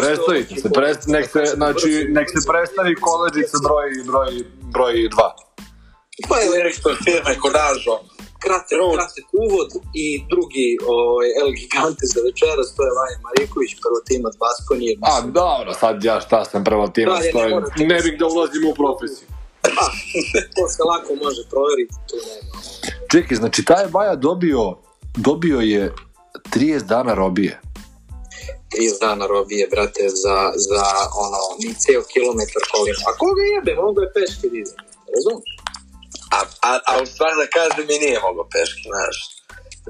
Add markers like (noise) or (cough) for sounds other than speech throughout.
Predstavite se, pres, nek se, znači, nek se predstavi koleđica broj, broj, broj 2. Pa je rektor firme Konažo, kratak, kratak uvod i drugi ovaj, El Gigante za večeras, to je Vanja prvo tima Baskonije. A dobro, sad ja šta sam prvotimac, da, stojim. je, ne, ne bih da ulazim u profesiju. Pa, (laughs) to se lako može proveriti, tu nema. Čekaj, znači taj Vaja dobio, dobio je 30 dana robije. 30 dana robije, brate, za, za ono, ni ceo kilometar kolina. A koga jebe, mogu da je peške dizati, razumiješ? A, a, a u stvari da kažem i nije mogo peške, znaš.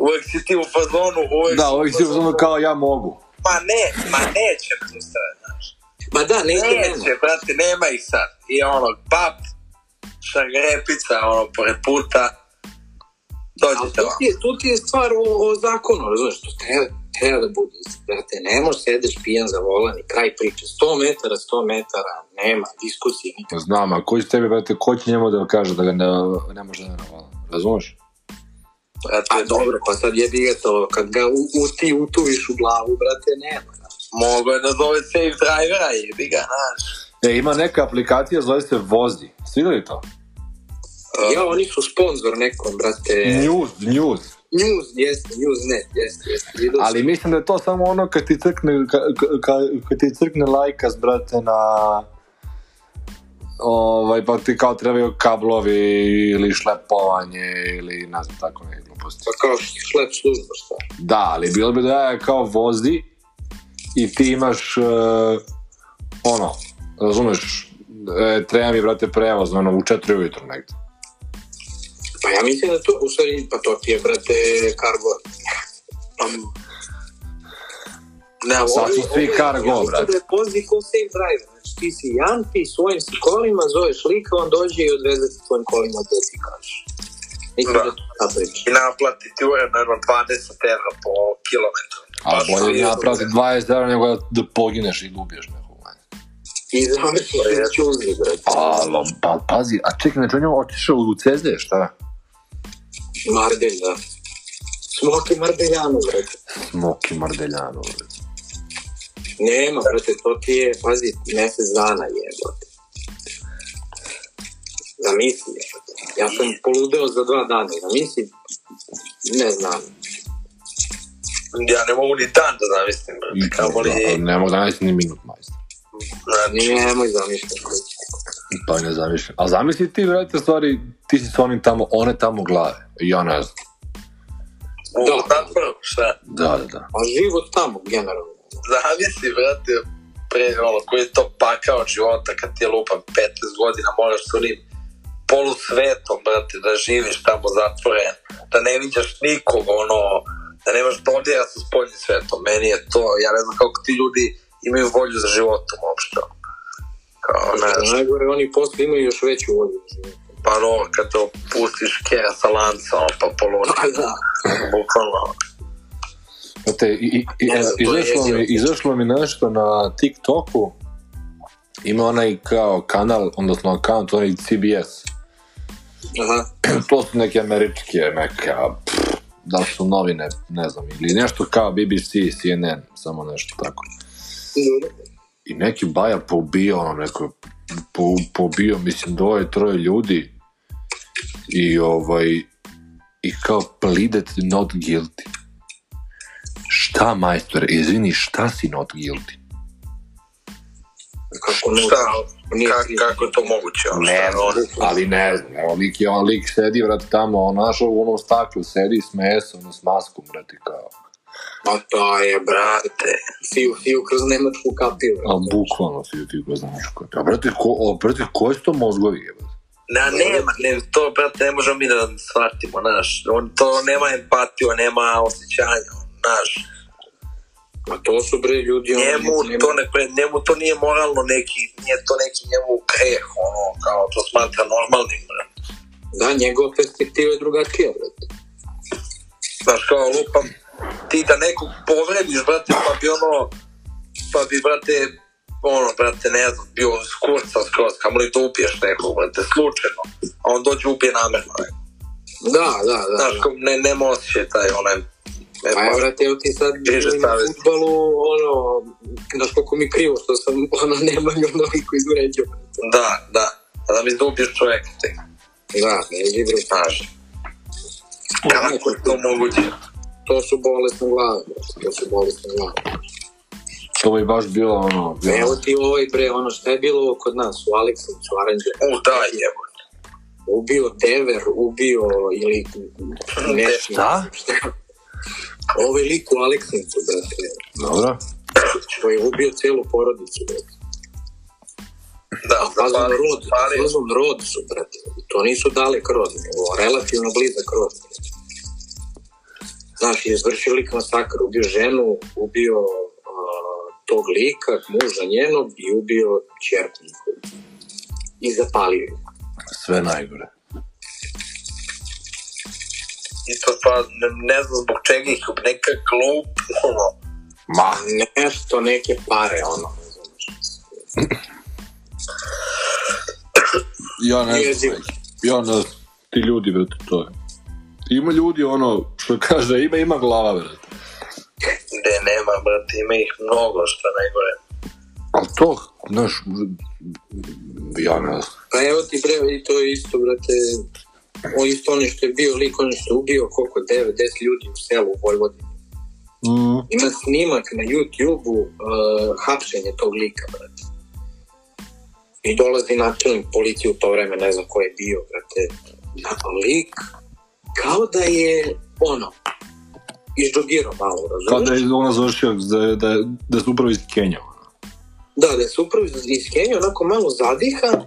Uvek si ti u fazonu, uvek... Da, uvek si u fazonu kao ja mogu. Ma ne, ma neće tu sad, znaš. Ma da, neće, neće nema. brate, nema ih sad. I ono, pap, šagrepica, ono, pored puta, dođete vam. je, tu ti je stvar o, o zakonu, razumiješ, to treba, treba da bude brate, ne možeš sedeš pijan za volan i kraj priče, 100 metara, 100 metara, nema diskusije. Nikad. Znam, a ko će tebi, brate, ko će njemu da kaže da ga ne, ne može da ne volan, razumeš? Brate, a dobro, pa sad je ga to, kad ga u, u, ti utuviš u glavu, brate, nema. Mogu je da zove safe drivera, jebi ga, znaš. E, ima neka aplikacija, zove se Vozi. Svi li to? Ja, oni su sponzor nekom, brate. News, news. News, jest, news net, jest, jest. Ali mislim da je to samo ono kad ti crkne, kad, kad ti crkne lajkas, brate, na ovaj, pa ti kao trebaju kablovi ili šlepovanje ili ne znam tako ne gluposti. Pa kao šlep služba šta? Da, ali bilo bi da ja kao vozdi i ti imaš uh, ono, razumeš, e, treba mi, brate, prevoz, ono, u četiri ujutru negdje. Pa ja mislim da to, u stvari, pa to ti je, brate, kargo. Um, da, Sad su svi kargo, brate. Da ja pozdi ko safe drive, znači ti si janti svojim si kolima, zoveš lika, on dođe i odveze se tvojim kolima gde ti kažeš. Mislim da, da to ta priča. I naplati ti uredno 20 evra po kilometru. A pa bolje da naplati 20 evra nego da pogineš i ubiješ me. I da završila je čuzi, brate. Pa, pa, pazi, a čekaj, znači on je otišao u CZ, šta? Mardelj, da. Smoki Mardeljano, brate. Smoki Mardeljano, brate. Nema, brate, to ti je, pazi, mesec dana jebote. Zamisli, ja sam poludeo za dva dana, zamisli, ne znam. Ja ne mogu ni dan da zamislim, brate, kamo li... Da, ne mogu da zamislim ni minut, majster. Znači... Nemoj zamišljati. Pa ne zamišljam. A zamisli ti, vrati, stvari, ti si s onim tamo, one tamo glave. Ja ne znam. Da, zapravo, šta? Da, da, da. A život tamo, generalno. Zamisli, vrati, pre, ono, koji je to pakao života kad ti je lupan 15 godina, moraš s onim polusvetom, brate, da živiš tamo zatvoren, da ne viđaš nikog, ono, da nemaš dodira da sa spoljnim svetom. Meni je to, ja ne znam kako ti ljudi imaju volju za životom uopšte. Kao, ne, najgore, oni posle imaju još veću volju. Pa no, kad to pustiš keja sa lanca, pa poloni. Pa da. Bukvalno. Znate, i, i, ne izašlo, mi, izašlo mi nešto na TikToku, ima onaj kao kanal, odnosno account, onaj CBS. Aha. (clears throat) To su neke američke, neka, da li su novine, ne znam, ili nešto kao BBC, CNN, samo nešto tako i neki baja poubio, ono, neko po, pobio, mislim, dvoje, troje ljudi i ovaj i kao pleaded not guilty. Šta, majstore izvini, šta si not guilty? Kako, šta? Ka, kako je to moguće? Ono, ne, šta, ono, ali ne znam, evo, lik je, on lik sedi, vrat, tamo, on našao u onom staklu, sedi, smeje se, s maskom, vrat, i kao, Pa to je, brate, fiju, fiju kroz nemačku da kapiju. Brate. A bukvalno fiju, fiju kroz nemačku kapiju. A brate, ko, o, brate, ko je to mozgovi, jebate? Na, da, nema, ne, to, brate, ne možemo mi da shvatimo, znaš. On to nema empatiju, nema osjećanja, znaš. Ma to su bre ljudi... Njemu, ono, to ne, njemu to nije moralno neki, nije to neki njemu greh, ono, kao to smatra normalnim, brate. Da, njegova perspektiva je drugačija, brate. Znaš, kao lupam ti da nekog povrediš, brate, pa bi ono, pa bi, brate, ono, brate, ne znam, bio skurca skroz, kamo li to da upiješ nekog, brate, slučajno, a on dođe upije namerno nekog. Da, da, da. Znaš, da. ne, nema osjećaj taj, onaj, E, pa, brate, evo ti sad u futbalu, ono, znaš koliko mi krivo što sam, (laughs) ono, nemanju mnogiku izvređio. Da, da, a da mi zdobiješ čovjek tek. Da, ne vidim. ne, kako je to moguće? to su bolesne glave, znači, to su bolesne glave. To bi baš bilo ono... Bilo... Evo ti ovaj bre, ono šta je bilo kod nas, u Aleksancu, Aranđe. U, da, jevo. Ubio Dever, ubio ili... Nešto. Šta? ovaj lik u Aleksancu, brate. Dobro. Koji je ubio celu porodicu, brate. Da, pazom rod, pazom rod su, brate. To nisu dalek rod, nego relativno blizak rod. Brate. Znaš, izvršio lik masakr, ubio ženu, ubio uh, tog lika, muža njenog i ubio čerku I zapalio ju. Sve najgore. I to pa ne, ne znam zbog čega ih neka glup, ono. Ma. Nešto, neke pare, ono. ja ne znam. Ja ne znam. Ti ljudi, brate, to je. Ima ljudi, ono, što kaže, da ima, ima glava, brate. Gde nema, brate, ima ih mnogo, što najgore. A to, naš ja ne znam. Pa evo ti, bre, i to je isto, brate, o isto ono što je bio lik, ono što je ubio koliko, 9, 10 ljudi u selu u Vojvodini. Mm. Ima snimak na YouTube-u uh, hapšenje tog lika, brate. I dolazi načelnik policije u to vreme, ne znam ko je bio, brate. Na lik kao da je ono, izđogirao malo, razumiješ? Kao da je ona završio, da, da, da se upravo iz Kenja. Da, da se upravo iz Kenja, onako malo zadiha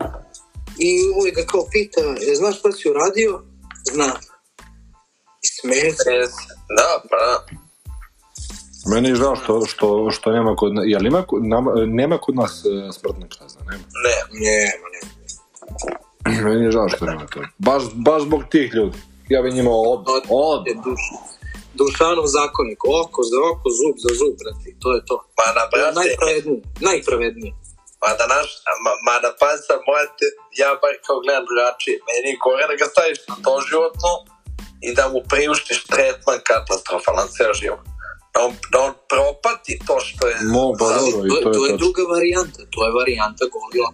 i ovaj ga kao pita, je, znaš šta si uradio? Zna. I smeje se. Da, pa da. Meni je žao što, što, što nema kod nas, jel ima, nama, nema kod nas uh, e, smrtna kazna, nema? Ne, nema, nema. Meni je žao što nema to. Baš, baš zbog tih ljudi ja bi njima od, od. Duša. Dušanov zakonik, oko za oko, zub za zub, brati, to je to. Ma na brate, najpravedniji, najpravednije. Ma da naš, ma, ma da pazite, moja te, ja bar kao gledam drugačije, meni je gore da ga staviš na to životno i da mu priuštiš tretman katastrofalan sve život. Da on, da on propati to što je... Mo, ba, pa dobro, to, to, je, to je druga varijanta, to je varijanta golila.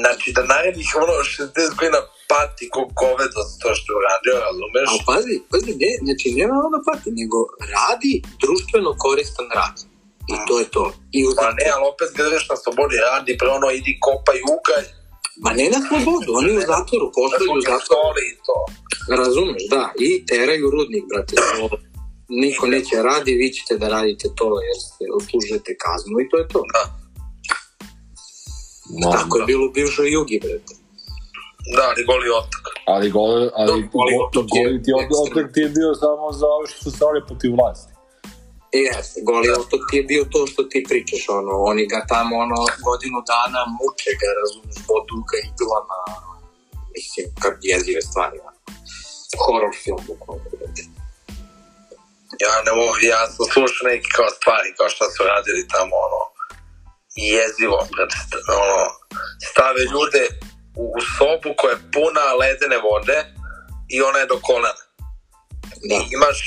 Znači, da narednih ono 60 godina pati ko goved od to što uradio, razumeš? Ali pazi, pazi, ne, znači nema ono pati, nego radi društveno koristan rad. I to je to. I uzeti... Pa ne, ali opet gledeš na slobodi, radi, pre ono, idi kopaj ugalj. Ma ne na slobodu, oni u zatvoru, koštaju u zatvoru. i to. Razumeš, da, i teraju rudnik, brate, to niko neće radi, vi ćete da radite to jer ste, odslužujete kaznu i to je to. Da. Moram, Tako da. je bilo u bivšoj Jugi, brate. Da, ali goli otak. Ali, goli, ali, Do, da, goli, otak, goli ti od, otak ti je bio samo za ovo što su stvari protiv vlasti. Jeste, goli da. otak ti je bio to što ti pričaš, ono, oni ga tamo, ono, godinu dana muče ga, razumiješ, boduga iglama, mislim, kad jezive stvari, ono. Horror film, bukvalno, Ja ne mogu, ja sam slušao neki kao stvari, kao šta su radili tamo, ono, jezivo. Ono, stave ljude u, sobu koja je puna ledene vode i ona je do kolena. Da. I imaš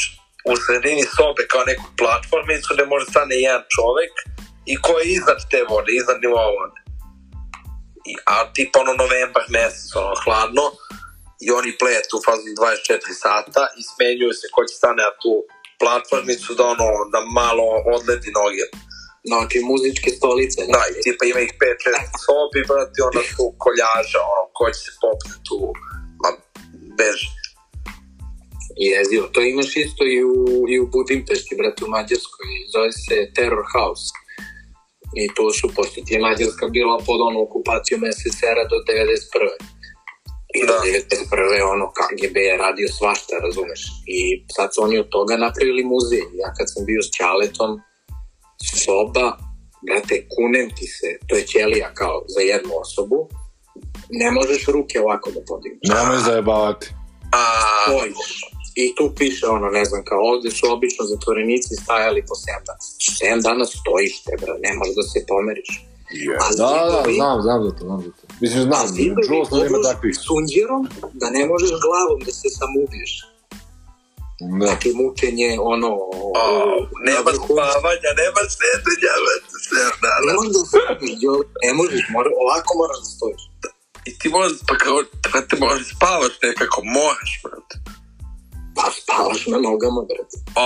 u sredini sobe kao neku platformicu gde može stane jedan čovek i ko je iznad te vode, iznad nivoa vode. I, a tipa ono novembar mesec, ono hladno, i oni pletu u fazu 24 sata i smenjuju se ko će stane na tu platformicu da ono, da malo odledi noge znači muzičke stolice. Da, i tipa ima ih pet, šest sobi, brate, onda tu koljaža, ono, ko će se popiti tu, ma, beži. Jezivo, to imaš isto i u, i u Budimpešti, brate, u Mađarskoj, zove se Terror House. I to su, pošto ti je Mađarska bila pod ono okupacijom SSR-a do 91. I da. 91. ono KGB je radio svašta, razumeš. I sad su oni od toga napravili muzej. Ja kad sam bio s Čaletom, soba, brate, kunem ti se, to je ćelija kao za jednu osobu, ne možeš ruke ovako da podigneš. Nemoj zajebavati. Da A, stojiš. I tu piše ono, ne znam, kao ovde su obično zatvorenici stajali po 7 dana. 7 dana stojiš te, bra, ne možeš da se pomeriš. Yeah. A da, zidovi, da, znam, znam za to, znam za to. Mislim, znam, čuo sam da ima takvih. Sunđerom, da ne možeš glavom da se samoubiješ. Da. Znači, mučenje, ono... O, nema spavanja, nema sedenja, već se Ne možeš da stojiš, ne možeš, mora, ovako moraš da stojiš. Da, I ti možeš, da, pa kao, brate, pa možeš da spavat nekako, moraš, brate. Pa spavaš na nogama, brate. O,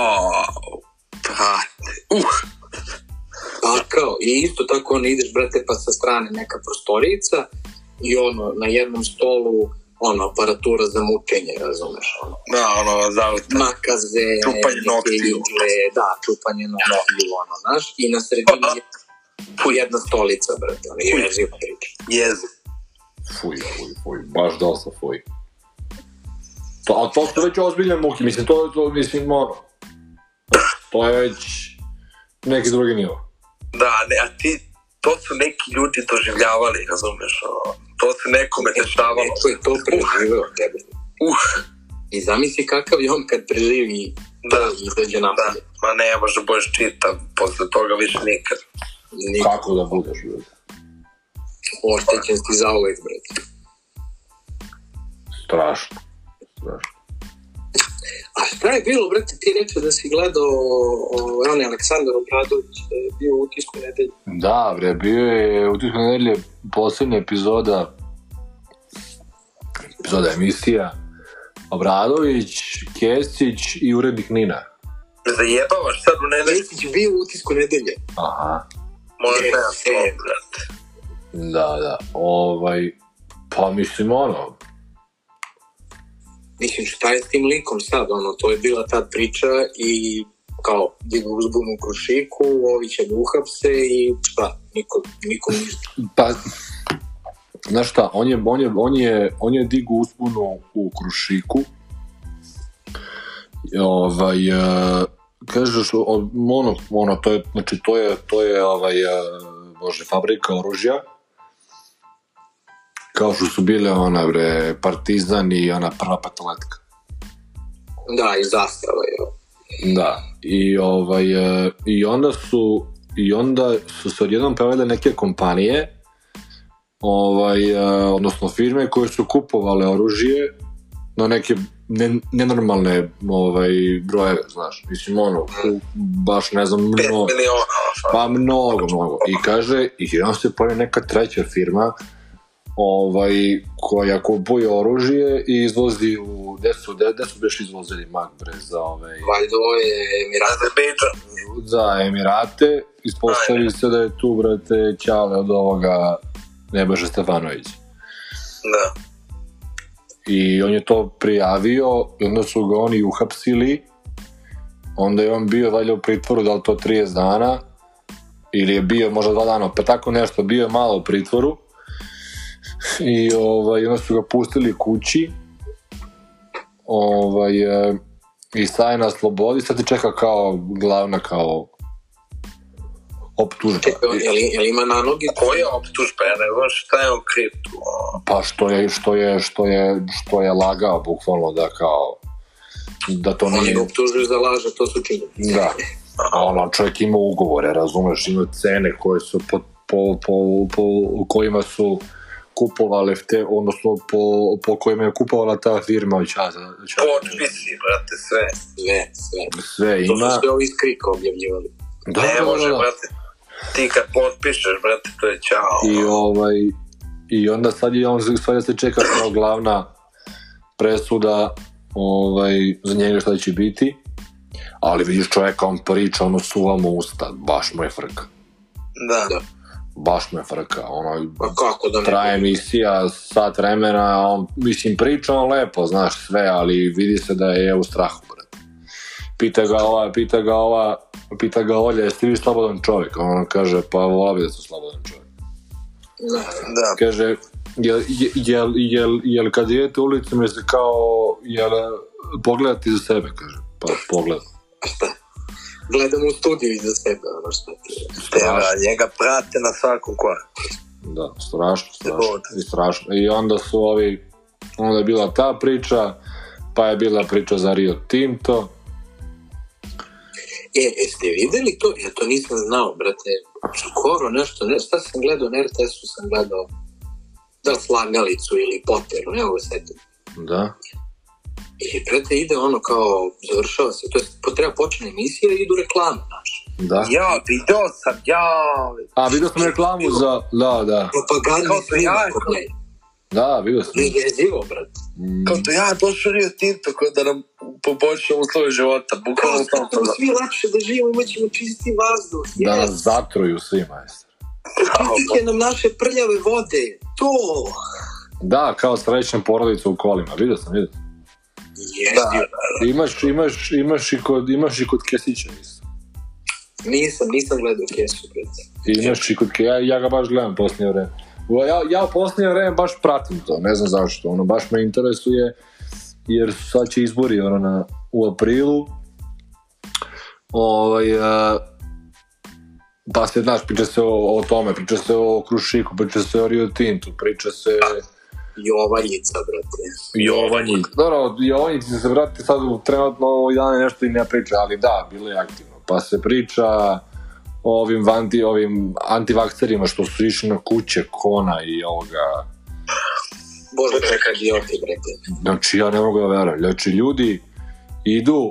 brate, uh. Pa kao, i isto tako, ono, ideš, brate, pa sa strane neka prostorica i ono, na jednom stolu ono, aparatura za mučenje, razumeš, ono. Da, ono, zavite. Makaze, čupanje nokti, da, čupanje nokti, da. ono, znaš, i na sredini je fuj jedna stolica, brate, ono, je živa priča. Jezu. Fuj, fuj, fuj, baš dosta fuj. To, a to su već ozbiljne muke, mislim, to, to, mislim, ono, to je već neki drugi nivo. Da, ne, a ti, to su neki ljudi doživljavali, razumeš, ono, to se nekome dešavalo. Neko je to preživeo, uh, tebe. Uh. I zamisli kakav je on kad preživi da, izađe da, napolje. Da. Ma ne može boš čitav, posle toga više nikad. nikad. Kako da budeš, ljudi? Oštećen ti zauvek, bre. Strašno. Strašno. A šta je bilo, brate, ti reče da si gledao onaj Aleksandar Obradović, da je bio u utisku nedelje. Da, bre, bio je u utisku nedelje poslednja epizoda epizoda emisija Obradović, Kesić i urednik Nina. Zajebavaš sad u nedelju? Kesić bio u utisku nedelje. Aha. Možda ja to, brate. Da, da, ovaj, pa mislim ono, mislim šta je s tim likom sad, ono, to je bila ta priča i kao digu uzbunu u krušiku, ovi će da uhapse i šta, niko, niko ništa. Pa, znaš šta, on je, on je, on je, on je digao uzbunu u krušiku, ovaj, e, kažeš, ono, ono, to je, znači, to je, to je, ovaj, e, bože, fabrika oružja, kao što su bile ona bre, Partizan i ona prva pataletka. Da, i zastava, je. Da, i, ovaj, e, i onda su i onda su se odjednom pojavile neke kompanije ovaj, e, odnosno firme koje su kupovale oružje na neke nenormalne ovaj, brojeve, znaš, mislim ono, mm. baš ne znam, mnogo, pa mnogo, mnogo. I kaže, i onda se pojavi neka treća firma ovaj, koja kupuje oružje i izvozi u... Gde su, gde, su beš izvozili magbre za ove... Ovaj... Valjda pa je Emirate Bejđa. Za Emirate. Ispostavi se da je tu, brate, Ćale od ovoga Nebaša Stefanović. Da. I on je to prijavio, onda su ga oni uhapsili, onda je on bio valjda u pritvoru, da li to 30 dana, ili je bio možda dva dana, pa tako nešto, bio je malo u pritvoru, i ovaj, onda su ga pustili kući ovaj, e, i staje na slobodi, sad te čeka kao glavna kao optužba. Je Jel, jel ima na nogi koja optužba, ja ne znam šta je on kriv Pa što je, što je, što je, što je lagao, bukvalno da kao, da to nije... Oni ga za laže, to su činjenice. Da, a ono, čovjek ima ugovore, razumeš, ima cene koje su po, po, po, po kojima su kupovale te, odnosno po, po kojima je kupovala ta firma i čas. čas. Potpisi, brate, sve, sve, sve. Sve ima. To su sve ovi iz krika objavljivali. Da, ne da, može, da, da. brate. Ti kad potpišeš, brate, to je čao. I, ovaj, i onda sad je on stvari se čeka kao glavna presuda ovaj, za njega šta će biti. Ali vidiš čovjeka, on priča, ono suva mu usta, baš mu je frka. Da, da baš me frka, ono, pa kako da ne traje emisija, sat vremena, on, mislim, priča on lepo, znaš, sve, ali vidi se da je u strahu, brate. Pita ga ova, pita ga ova, pita ga Olja, jeste vi slobodan čovjek? Ona kaže, pa vola bi da su slobodan čovjek. Da. da. Kaže, jel, jel, jel, jel kad idete ulicom, jeste kao, jel, pogledati za sebe, kaže, pa pogledam gledam u studiju iza sebe, ono što te, Tema, njega prate na svakom koraku. Da, strašno, strašno. I strašno. I onda su ovi, onda je bila ta priča, pa je bila priča za Rio Tinto. E, jeste videli to? Ja to nisam znao, brate. Skoro nešto, ne, šta sam gledao na RTS-u, sam gledao da slagalicu ili poteru, ne ovo da setim. Da i prete ide ono kao, završava se, to je, treba počne emisija i idu reklame, znaš. Da. Ja, video sam, ja... A, video sam reklamu za, da, da. Propagandni snima, ja, da, video sam. Nije jezivo, brat. Mm. Kao to ja došao Rio Tinto koji da nam poboljša uslove života. Bukvalno kao to. Svi lakše da živimo, imat ćemo čisti vazduh. Da nas da, zatruju svi, majster. Čistite nam naše prljave vode. To! Da, kao srećan porodicu u kolima. Vidio sam, vidio sam. Da da, da, da, imaš, imaš, imaš, i kod, imaš i kod Kesića, mislim. Nisam, nisam gledao Kesu, brate. Imaš i kod Kesića, ja, ja ga baš gledam posljednje vreme. Ja, ja u posljednje vreme baš pratim to, ne znam zašto, ono, baš me interesuje, jer sad će izbori, ono, na, u aprilu, ovaj, uh, pa se, znaš, priča se o, o tome, priča se o Krušiku, priča se o Rio Tintu, priča se... Da Jovanjica, brate. Jovanjica. Dobro, Jovanjica se, brate, sad trenutno ovih dana nešto i ne priča, ali da, bilo je aktivno. Pa se priča o ovim, vanti, ovim antivakcerima što su išli na kuće Kona i ovoga... Bože, čekaj, idioti, brate. Znači, ja ne mogu da verujem. Znači, ljudi idu,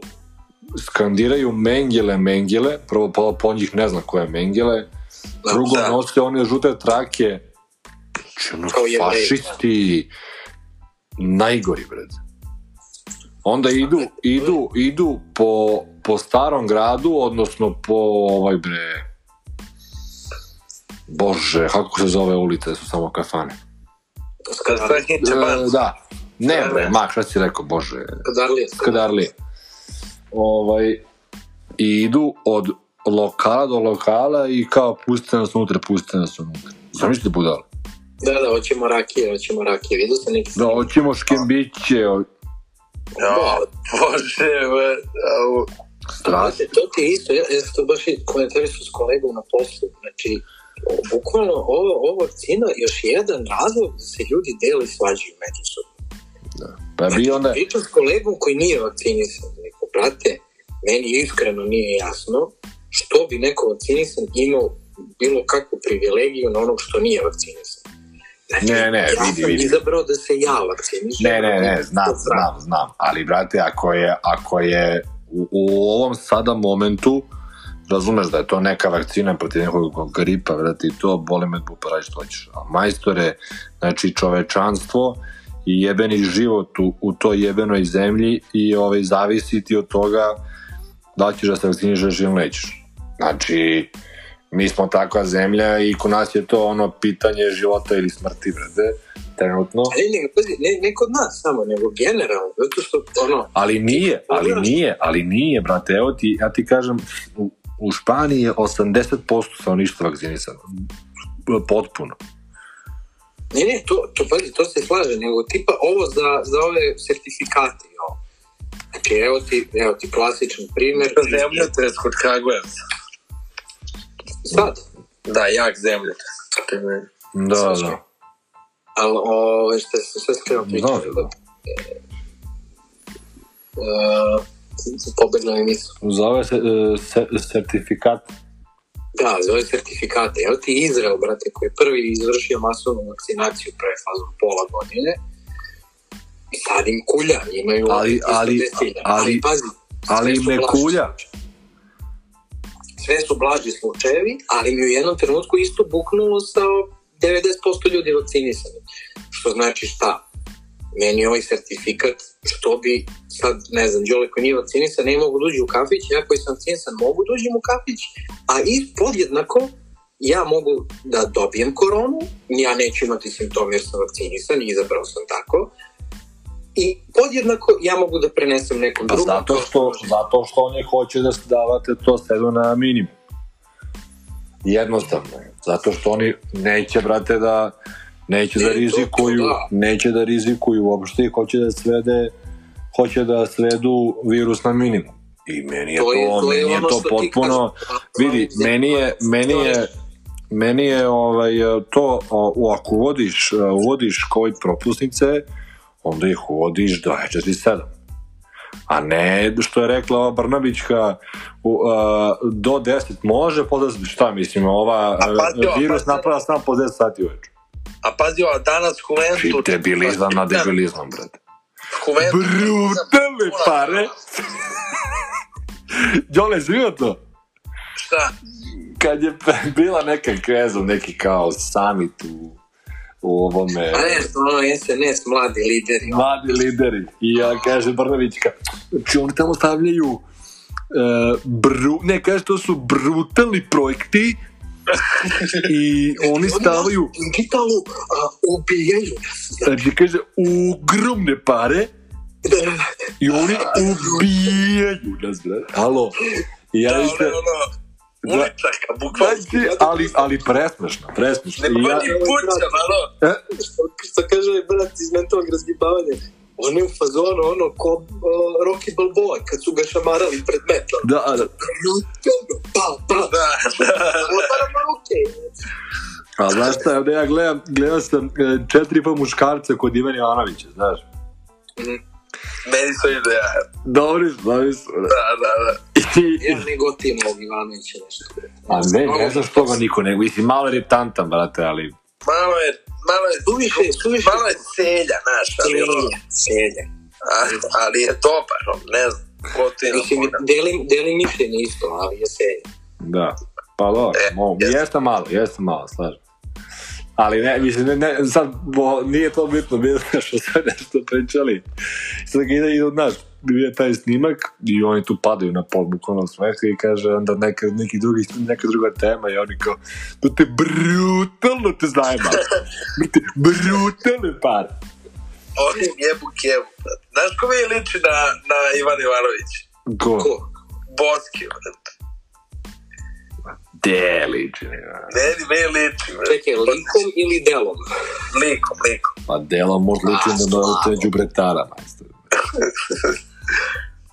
skandiraju Mengele, Mengele, prvo po, po njih ne znam ko je Mengele, da, drugo da. nose one žute trake, Znači, ono, fašisti, najgori, bred. Onda idu, idu, idu po, po starom gradu, odnosno po, ovaj bre, bože, kako se zove ulica, su samo kafane. Kafane, e, da, ne bre, ma, šta si rekao, bože. Skadarlije. Skadarlije. Ovaj, I idu od lokala do lokala i kao puste nas unutra, puste nas unutra. Zamislite budala. Da, da, hoćemo rakije, hoćemo rakije. Vidu se neki... Da, hoćemo škembiće. O... Da. Ja, bože, me, au. To ti je isto, ja, ja sam to baš komentarisao s kolegom na poslu. Znači, bukvalno ovo, ovo vakcina još jedan razlog da se ljudi deli i svađaju međusobno. Da. Pa bi znači, onda... Pričam s kolegom koji nije vakcinisan. Neko, brate, meni iskreno nije jasno što bi neko vakcinisan imao bilo kakvu privilegiju na onog što nije vakcinisan. Ne, ne, ja vidi, vidi. izabrao da se javak. Da ne, ne, ne, znam, znam, znam. Ali, brate, ako je, ako je u, u ovom sada momentu, razumeš da je to neka vakcina protiv nekog gripa, brate, i to, boli me bupa, radi što hoćeš. A majstore, znači čovečanstvo i jebeni život u, u toj jebenoj zemlji i ovaj, zavisiti od toga da ćeš da se vakcinišeš ili nećeš. Znači, mi smo takva zemlja i kod nas je to ono pitanje života ili smrti brate, trenutno. Ali ne, ne, ne kod nas samo, nego generalno, zato što ono... Ali nije, ali nije, ali nije, brate, evo ti, ja ti kažem, u, u Španiji je 80% ništa vakcinisano, potpuno. Ne, ne, to, to, pazi, to se slaže, nego tipa ovo za, za ove sertifikate i Znači, evo ti, evo ti klasičan primer. Zemljotres kod Kragujevca. Sad? Da, jak zemlja. Da, Svačka. da. Ali, ove, što se sve skrenuo pričao, da. E, da. E, pobegla mi nisu. Zove se, e, se, certifikat. Da, zove certifikate. Evo ti Izrael, brate, koji je prvi izvršio masovnu vakcinaciju pre fazom pola godine, i sad im kulja, imaju ali, ali, ali, ali, pazi, ali im ne kulja, sve su blaži slučajevi, ali mi u jednom trenutku isto buknulo sa 90% ljudi vakcinisani. Što znači šta? Meni ovaj sertifikat, što bi sad, ne znam, Đole koji nije vakcinisan, ne mogu da u kafić, ja koji sam vakcinisan mogu da u kafić, a i podjednako ja mogu da dobijem koronu, ja neću imati simptome jer sam vakcinisan i izabrao sam tako, i podjednako ja mogu da prenesem nekom pa drugom. zato što, zato što oni hoće da davate to svedu na minimum. Jednostavno je. Zato što oni neće, brate, da neće da ne, da rizikuju, da. neće da rizikuju uopšte i hoće da svede hoće da svedu virus na minimum. I meni je to, je, to, je meni je to potpuno kažeš, vidi, meni je meni je meni je ovaj to o, ako vodiš vodiš covid propusnice onda ih uvodiš do 47 a ne što je rekla ova Brnabićka u, uh, do 10 može, posle šta mislim, ova pazio, virus pazio, napravila sam po 10 sati uveče. A pazi, a danas Juventus... Či debilizam na debilizam, brate. Juventus... Brutalne pare! Đole, (laughs) zvio to? Šta? Kad je bila neka, ne neki kao summit u u ovome... A ne, ono SNS, mladi lideri. Mladi lideri. I ja kaže Brnavićka, znači oni tamo stavljaju uh, bru, ne, kaže to su brutalni projekti (laughs) i oni stavaju digitalu uh, ubijaju znači kaže ogromne pare da. i oni (laughs) ubijaju nas bre halo ja da, ono, ono, uličarka, bukvalno. Znači, ali, ali presmešno, presmešno. Ne pa ja, puća, malo. Eh? Što, kaže brat iz mentalnog razgibavanja, on je u fazonu ono ko uh, Rocky Balboa kad su ga šamarali pred metom. Da, da. Pa, pa. Da, da. ruke. A znaš šta, da ja gledam, gledao sam e, četiri pa muškarca kod Ivan Ivanovića, znaš. Mm. Meni su ideja. Dobri su, dobri su. Da, da, da. I... Ja nego ti mogu Ivanovića nešto. A ne, ne znaš što ga niko, nego mislim, malo je reptantan, brate, ali... Malo je, malo je, suviše, suviše. Malo je selja, znaš, ali selja, ono... ali, je dobar, ne znam, ko ti... Mislim, delim, delim mišljenje isto, ali je se... Da, pa dobro, e, jeste malo, jeste malo, slažem ali ne, mislim, ne, ne, sad bo, nije to bitno, bilo što sve (laughs) nešto pričali. Sad ide i od nas, je taj snimak i oni tu padaju na pod bukvalno smeha i kaže onda neka, neki drugi, neka druga tema i oni kao da te brutalno te zajma (laughs) da te brutalno par oni jebu kevu znaš ko mi liči na, na Ivan Ivanović ko? ko? Boski, De, liči. Ne, ne liči. Čekaj, likom ili delom? Likom, likom. Pa delom možda liči na te džubretara, majster. (laughs)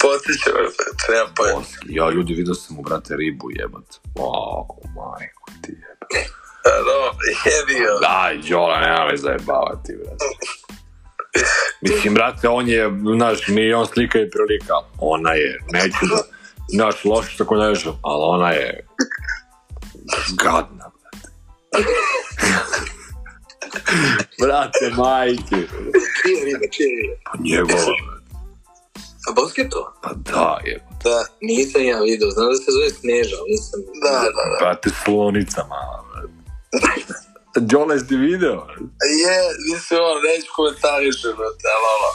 Potiče me, treba pa pojma. Ja, ljudi, vidio sam u brate ribu jebat. Wow, majko ti jebat. Ano, da, jebio. Daj, Đola, nema me zajebavati, brate. Mislim, brate, on je, znaš, nije on slika i prilika. Ona je, neću da... Znaš, loše tako nešto, ali ona je Gadna, brate. (laughs) brate, majke. Čije riba, čije riba? Pa njegova, brate. A Bosketo? Pa da, je. Da, nisam ja vidio, znam da se zove Sneža, nisam... Da, da, da. Brate, slonica mala, brate. Đole, si video? Je, nisam ono, neću komentarišem, brate, ali ono...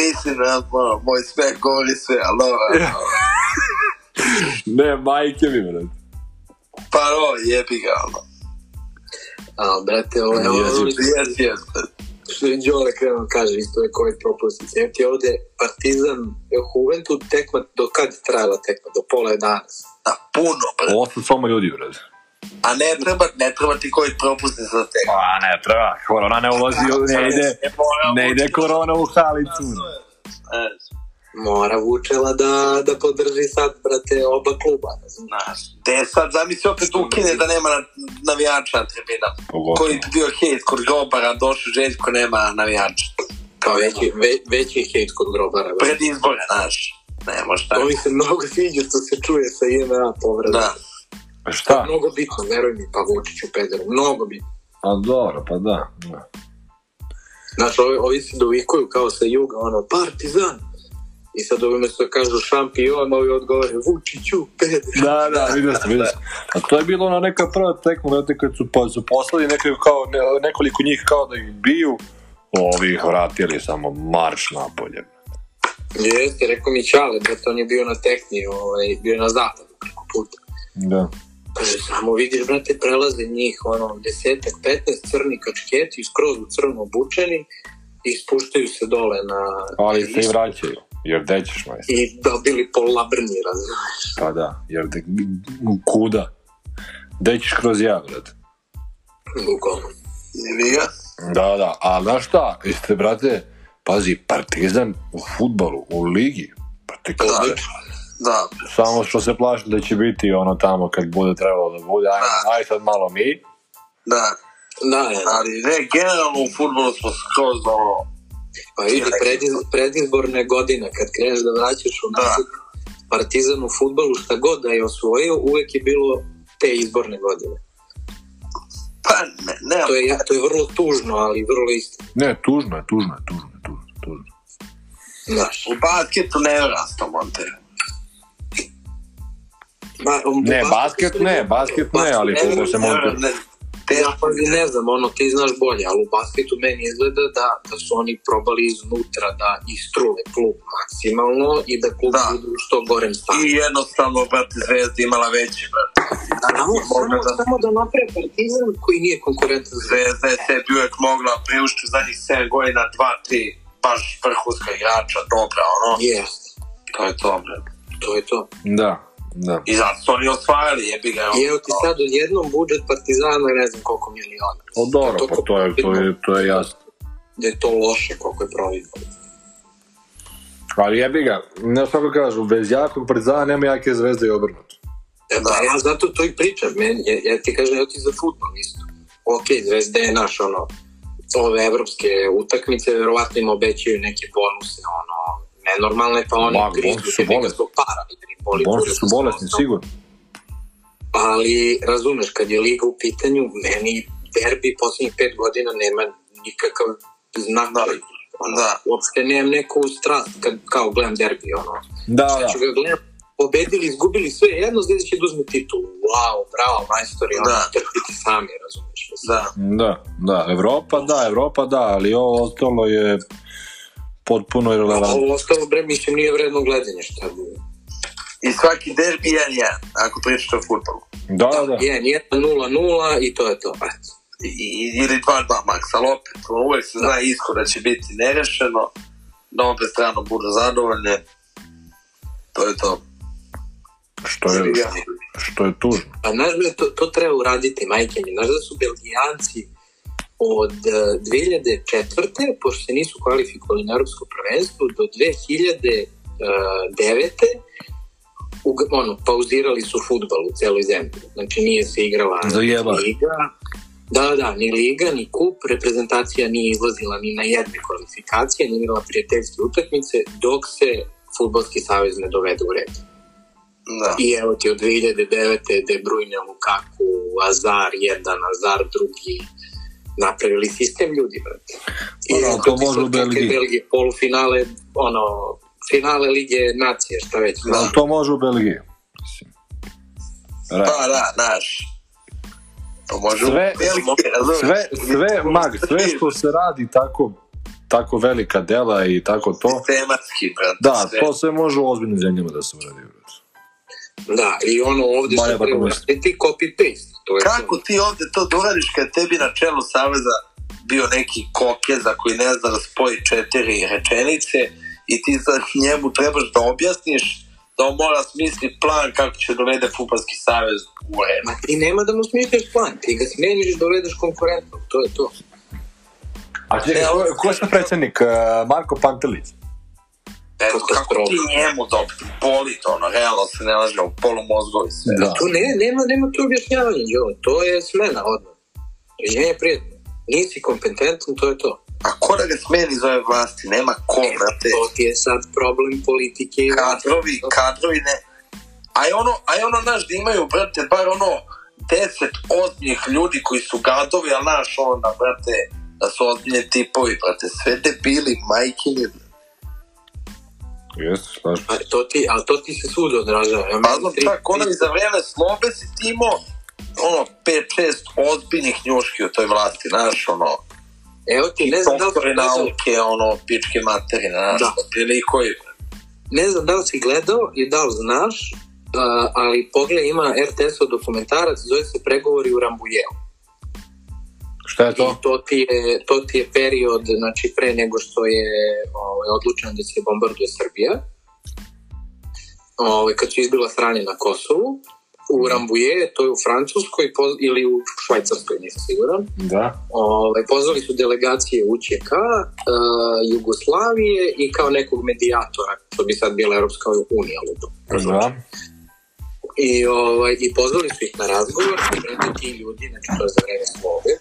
Mislim (laughs) da, ono, moj smeh govori sve, ali ono... (laughs) (clears throat) ne, majke mi, brate. Pa no, jebi ga, ono. A, brate, ovo je ono, jes, jes, što je Đole krenuo kaže, isto je koji propusti. Evo ti ovde Partizan Juventus tekma, do kad je trajala tekma? Do pola danas. Da, puno, brate. Ovo su samo ljudi, brate. A ne treba, ne treba ti koji propusti za te. A pa, ne treba, korona ne ulazi, ne ide, ne ide korona u halicu mora Vučela da, da podrži sad, brate, oba kluba, znaš. Te sad, zamisli opet ukine da nema navijača na tribinama. Koji bi bio hejt kod grobara, došao Željko, nema navijača. Kao veći, ve, veći hejt kod grobara. Brate. Pred izbore, znaš. Ne, može tako. To mi se mnogo sviđa što se čuje sa IMA povreda. Da. Pa šta? To mnogo bitno, veruj mi, pa Vučiću, Pederu, mnogo bitno. Pa dobro, pa da. da. Znaš, ovi, ovi se dovikuju kao sa juga, ono, partizan, I sad ovi mesto da kažu šampion, ovi odgovore Vučiću, pede. Da, da, vidio sam, vidio sam. A to je bilo ona neka prva tekma, znate, kad su, pa, su poslali nekako kao, ne, nekoliko njih kao da ih biju, ovi ih vratili samo marš napolje. Jeste, rekao mi Čale, da on je bio na tekni, ovaj, bio na zapadu preko puta. Da. Kaže, samo vidiš, brate, prelaze njih, ono, desetak, petnaest crni kačketi, skroz u crno obučeni, i spuštaju se dole na... Ali se i vraćaju. Jer gde ćeš, majstor? I dobili po labrni, razumiješ? Pa da, jer de, kuda? Gde ćeš kroz Jagrad? Bukvalno. Jevi ga. Da, da, a znaš šta, jeste, brate, pazi, partizan u futbalu, u ligi, pa te da, da. Samo što se plašim da će biti ono tamo kad bude trebalo da bude, aj, da. aj sad malo mi. Da, da, ali ne, generalno u futbolu smo skroz ono, Pa vidi, prediz, predizborne godine, kad kreneš da vraćaš u nazad da. Partizan u futbalu, šta god da je osvojio, uvek je bilo te izborne godine. Pa, ne, ne. To, je, to je vrlo tužno, ali vrlo isto. Ne, tužno je, tužno je, tužno je, tužno, tužno. Znaš. U basketu ne je rastao Montero. Ba, um, ne, basket, basket ne, basket ne, ali koliko se Montero... Te pazi, ne znam, ono, ti znaš bolje, ali u basketu meni izgleda da, da su oni probali iznutra da istrule klub maksimalno i da klub da. budu što gorem stanju. I jednostavno, brate, Zvezda imala veći, brate. Da, znači, da, samo, samo, da... samo da napre partizan koji nije konkurentan. Zvezda je sebi uvek mogla priuštiti zadnjih 7 godina 2-3 baš vrhunska igrača, dobra, ono. Jeste. To je to, brate. To je to. Da. Da. I zato su oni osvajali, jebi ga. I evo ti sad odjednom budžet Partizana ne znam koliko miliona. O dobro, to, pa to je, to je, to je jasno. Da je to loše koliko je proizvod. Ali jebi ga, ne kako da kažu, bez jakog Partizana nema jake zvezde i obrnuto. E da, ja zato to i pričam, meni, ja, ja ti kažem, ja ti za futbol isto. Ok, zvezda je naš, ono, ove evropske utakmice, verovatno im obećaju neke bonuse, ono, normalno je pa oni Ma, grizu se neka zbog para. Da Boli, su bolesni, sigurno. Ali, razumeš, kad je liga u pitanju, meni derbi poslednjih pet godina nema nikakav znak da, da Ono, da. Uopšte nemam neku strast kad kao gledam derbi. Ono. Da, da. ću ga gledam pobedili, izgubili sve, jedno zvezda znači će da uzme titulu. Wow, bravo, majstori, da. ono, trpiti sami, razumeš. Da. da, da, Evropa da, Evropa da, ali ovo ostalo je potpuno irrelevantno. Ovo ostalo, bre, mislim, nije vredno gledanje šta bude. I svaki derbi 1-1, ako pričaš o futbolu. Da, da, da. 1-1, i to je to. I, ili 2-2 maks, ali opet, uvek se da. zna ishod da će biti nerešeno, da obe strano budu zadovoljne, to je to. Što je, što je tužno. Pa, znaš, to, to treba uraditi, majke mi, znaš da su belgijanci, od 2004. E, pošto se nisu kvalifikovali na Europsko prvenstvo do 2009 e, u, ono, pauzirali su futbal u celoj zemlji. Znači nije se igrala Zajeba. liga, da, da, ni liga, ni kup, reprezentacija nije izlazila ni na jedne kvalifikacije, ni igrala prijateljske utakmice, dok se Futbolski savez ne dovede u red. Da. I evo ti od 2009. De Bruyne, Lukaku, Azar jedan, Azar drugi, napravili sistem ljudi, brate. I ono, to može u Belgiji. Belgije, polufinale, ono, finale Lige Nacije, šta već. Da. da. to može u Belgiji. Pa, da, znaš. Može sve, Belgije, sve, sve, mag, sve što se radi tako tako velika dela i tako to. Sistematski, brate. Da, sve. to sve može u ozbiljnim zemljama da se uradi. Da, i ono ovdje se treba, ti copy-paste To je Kako ti ovde to doradiš da kad tebi na čelu Saveza bio neki koke za koji ne zna da spoji četiri rečenice i ti za njemu trebaš da objasniš da on mora smisli plan kako će dovede da Futbalski savez u red. Ma nema da mu smisliš plan, ti ga smeniš dovedeš da konkurentno, to je to. A čekaj, ko, ko je predsednik? Eh, Marko Pantelić? Eto, kako ti njemu dobiti bolit, ono, realno se ne laže u polu mozgovi sve. Da. Tu ne, nema, nema tu objašnjavanja, jo, to je smena odmah. Izvinjenje prijetno. Nisi kompetentan, to je to. A ko da ga smeni iz ove vlasti? Nema ko, e, brate. To ti je sad problem politike. Kadrovi, kadrovi ne. A je ono, a je ono, znaš, da imaju, brate, bar ono, deset ozbiljnih ljudi koji su gadovi, a naš ona, brate, da su ozbiljni tipovi, brate, sve debili, majkini, Jeste, slažem. Ali to ti, a to ti se svud odražava. Ja Pazno, tako, ona za vreme slobe si ti imao ono, 5-6 ozbiljnih njuški u toj vlasti, znaš, ono, Evo ti, ne znam da li... Doktore nauke, ono, pičke materine, znaš, da. koji... Ne znam da li si gledao i da li znaš, uh, ali pogled ima RTS-ov dokumentarac, zove se Pregovori u Rambujeu. Šta je to? I to ti je, to ti je period, znači pre nego što je ovaj, odlučeno da se bombarduje Srbija, ovaj, kad su izbila strane na Kosovu, u mhm. Rambuje, to je u Francuskoj ili u Švajcarskoj, nisam siguran. Da. Ove, ovaj, pozvali su delegacije UČK, e, eh, Jugoslavije i kao nekog medijatora, to bi sad bila Europska unija, ludo. Da. I, ovaj, I pozvali su ih na razgovor, i ti ljudi, znači to je za vreme slove,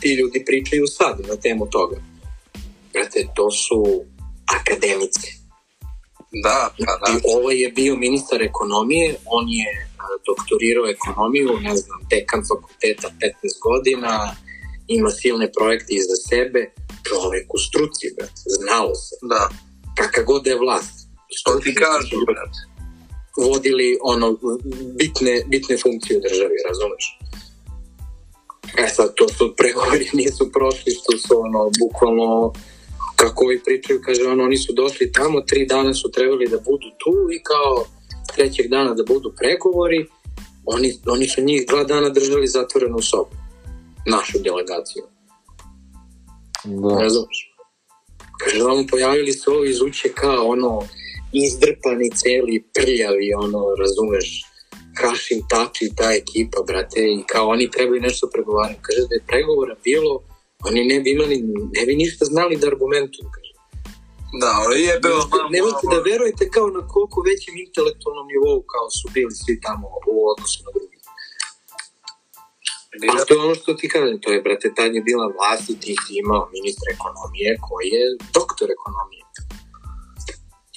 ti ljudi pričaju sad na temu toga. Brate, to su akademici. Da, da, da. I ovo je bio ministar ekonomije, on je doktorirao ekonomiju, ne znam, dekan fakulteta 15 godina, ima silne projekte iza sebe, čovek u struci, brat, znalo se. Da. Kaka god je vlast. Što ti kažu, brat? Vodili ono, bitne, bitne funkcije u državi, razumeš? E sad, to što pregovori (laughs) nisu prošli, što su ono, bukvalno, kako ovi pričaju, kaže, ono, oni su došli tamo, tri dana su trebali da budu tu i kao trećeg dana da budu pregovori, oni, oni su njih dva dana držali zatvorenu sobu, našu delegaciju. Da. Ne znaš. Kaže, vam pojavili se ovi iz UČK, ono, izdrpani celi, prljavi, ono, razumeš, kao Tači ta ekipa, brate, i kao oni trebaju nešto pregovarati. Kaže da je pregovora bilo, oni ne bi imali, ne bi ništa znali da argumentuju, kaže. Da, ali je bilo... Nemojte da verujete kao na koliko većem intelektualnom nivou kao su bili svi tamo u odnosu na drugi. A to je ono što ti kažem, to je, brate, tad je bila vlast i ti imao ministra ekonomije koji je doktor ekonomije.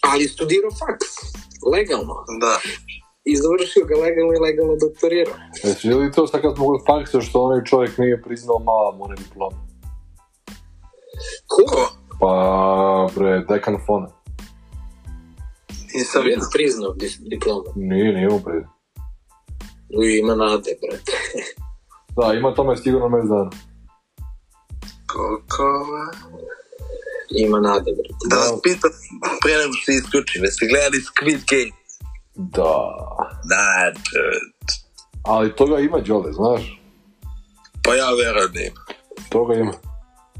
Ali studirao faks, legalno. Da i završio ga legalno i legalno doktorirao. Jesi vidjeli to sad kad mogu gledali faktor što onaj čovjek nije priznao malom mora diploma? Ko? Pa, bre, dekan fona. Nisam vidio priznao diplomu. Nije, nije on priznao. Uj, ima nade, bre. (laughs) da, ima tome sigurno mes dana. Koliko? Ima nade, bre. Da vas pitam, pre nego što isključim, jeste gledali Squid Game? Da. Da, Ali toga ima Đole, znaš? Pa ja verujem da ima. Toga ima.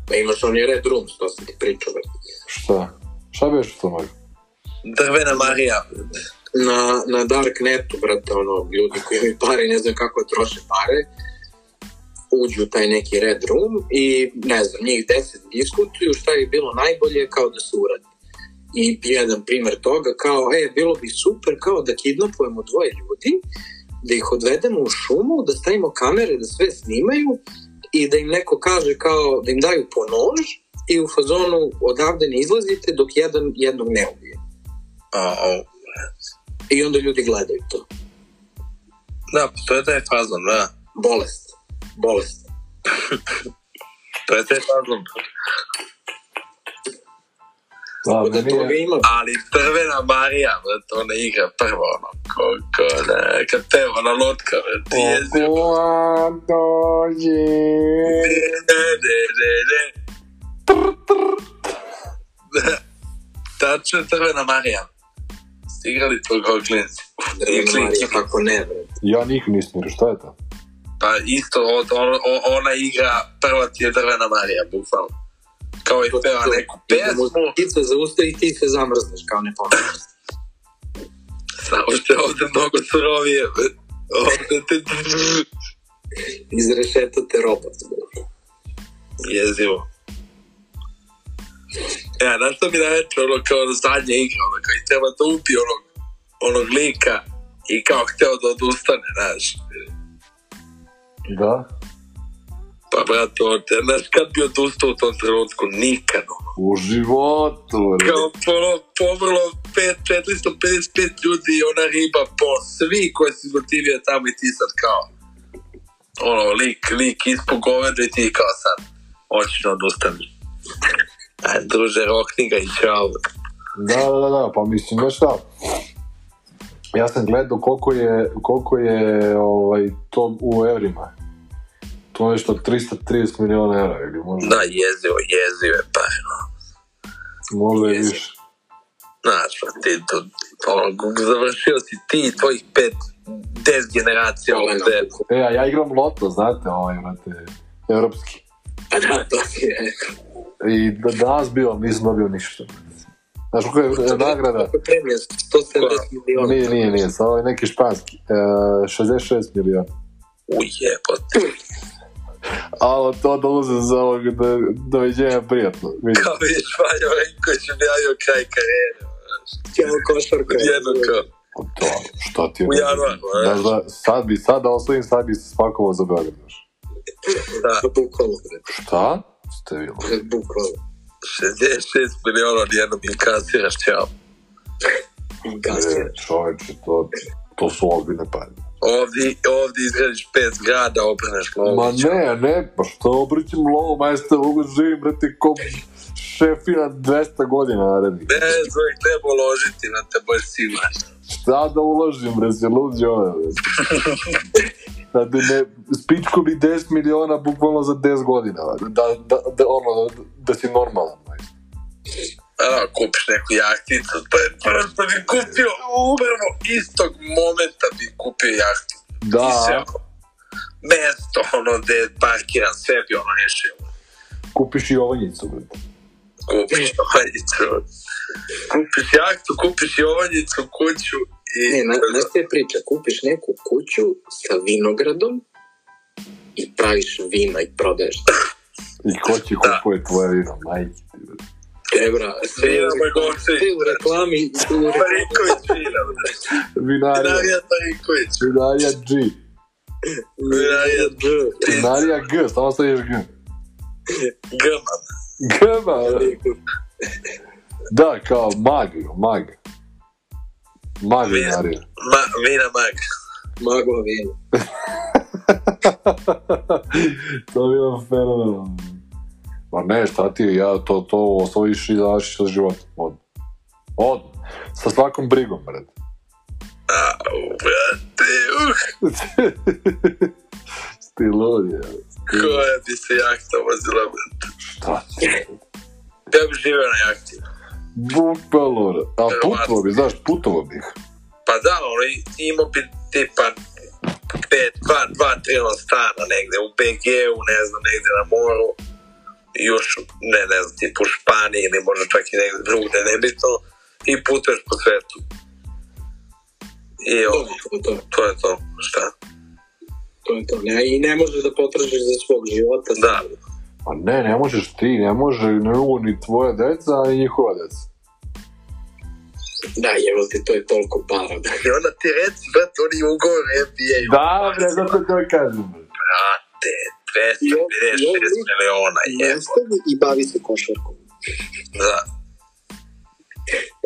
Pa imaš on je Red Rooms, to sam ti pričao. Šta? Šta biješ još u tom Drvena Marija. Na, na Darknetu, Netu, brate, ono, ljudi koji imaju pare ne znaju kako troše pare uđu taj neki red room i ne znam, njih deset diskutuju šta je bilo najbolje kao da se uradi i jedan primer toga kao, e, bilo bi super kao da kidnapujemo dvoje ljudi, da ih odvedemo u šumu, da stavimo kamere, da sve snimaju i da im neko kaže kao, da im daju po nož i u fazonu odavde ne izlazite dok jedan jednog ne ubije. A, I onda ljudi gledaju to. Da, to je taj fazon, da. Bolest. Bolest. (laughs) to je taj fazon. Da, da to je... ima. Ali prvena Marija, vrat, ona igra prvo, ono, ko, ko, ne, kad te, ona lotka, vrat, ti je zio. dođi. Ne, ne, ne, ne. Tr, tr. Tačno je crvena Marija. Ste igrali to kao klinci? Klinci, kako ne, vrat. Ja njih nisam, šta je to? Pa isto, od, on, ona igra, prva ti je drvena Marija, bufalo kao i peva neku pesmu. Kica i ti se zamrzneš kao ne pomeniš. Samo što je ovde mnogo surovije. Ovde te... Izrešetate robot. Jezivo. Ja, e, znaš što mi najveće, ono kao zadnja igra, ono i treba da upi onog, onog lika i kao hteo da odustane, znaš. Da. Pa brate, on, znaš kad bi odustao u tom trenutku? Nikad. U životu. Ne. Kao ono, pomrlo 5, 455 ljudi i ona riba po svi koji si gotivio tamo i ti sad kao ono, lik, lik ispog goveda i ti kao sad očino da odustani. Aj, druže, rokni ga i čao. Da, da, da, da, pa mislim, znaš šta, ja sam gledao koliko je, koliko je ovaj, to u evrima to nešto 330 miliona eura ili možda... Da, jezivo, jezivo je pa. Možda je više. Znaš, pa ti to, ono, završio si ti i tvojih pet, deset generacija ovog E, a ja igram loto, znate, ovaj, brate, evropski. Pa da, to je. I da, danas bio, nisam dobio ništa. Znaš koja je nagrada? Premija, 170 miliona. Nije, nije, nije, samo je neki španski. E, 66 miliona. Ujebote ali to dolazim za ovog do, doviđenja prijatno. Vidim. Kao vidiš, Vanja Marinković objavio kraj karijere. Cijelo košarka. Jednako. To, što ti... U januaru, znaš. Da, sad bi, sad da osvojim, sad bi se spakovao za Beograd, znaš. Da. Bukvalo. Šta? Ste vi ludi? Bukvalo. 66 miliona odjednom i kasiraš, čao. Kasiraš. Čoveče, to, to su ozbiljne pare. Ovdje, ovdje izgradiš pet grada, obrneš lovu. Ma ne, ne, pa što obrićem lovu, majster, mogu da živim, brate, ko šefina 200 godina narednih. Ne, zove, treba uložiti na te, baš siguran. Šta da uložim, bre, se luđe ove, bre. Da bi ne, spičko bi 10 miliona bukvalno za 10 godina, da, da, da, ono, da, da si normalan, majster a, kupiš neku jahticu, pa je prvo bi kupio, upravo istog momenta bi kupio jahticu. Da. Mislim, mesto, ono, gde je parkiran, sve bi ono rešio. Kupiš i ovanjicu, bro. Kupiš e. ovanjicu. Kupiš jahtu, kupiš i ovanjicu, kuću i... Ne, na, znaš te priča, kupiš neku kuću sa vinogradom i praviš vina i prodaješ. I ko će da. kupuje tvoje vino, majke ti, Ebra, svira Bogorčić. Ti u reklami. Marinković vina, Vinarija. Vinarija Marinković. Vinarija G. Vinarija G. Vinarija G, samo staješ G. G, man. G, Gama. Da, kao mag, mag. Mag vinarija. Ma, vina mag. Mago vina. (laughs) to bi bilo fenomenalno. Ma ne, šta ti, ja to, to osvojiš i daš sa životom. Od. Od. Sa svakom brigom, bred. A, brate, uh. (laughs) Stilovi, ja. Koja bi se jahta vozila, brate? Šta ti? Ja bi živeo na jahti. Bukvalno, a putovo bi, znaš, putovo bih. Pa da, ono, imao bi tipa pet, 2, dva, tri stana negde, u BG-u, ne znam, negde na moru još ne, ne znam, tipu Španiji ili možda čak i negde drugde, nebitno, i putuješ po svetu. I ovo, to, to je to, šta? To je to, ne, i ne možeš da potražiš za svog života. Da. A ne, ne možeš ti, ne može, ne mogu ni tvoja deca, ni njihova deca. Da, jevo ti, to je toliko para. Da. (laughs) I onda ti reci, brat, oni ugovor NBA. Da, bre, zato to kažem. Brate, miliona je. Nastavi i bavi se košarkom. Da.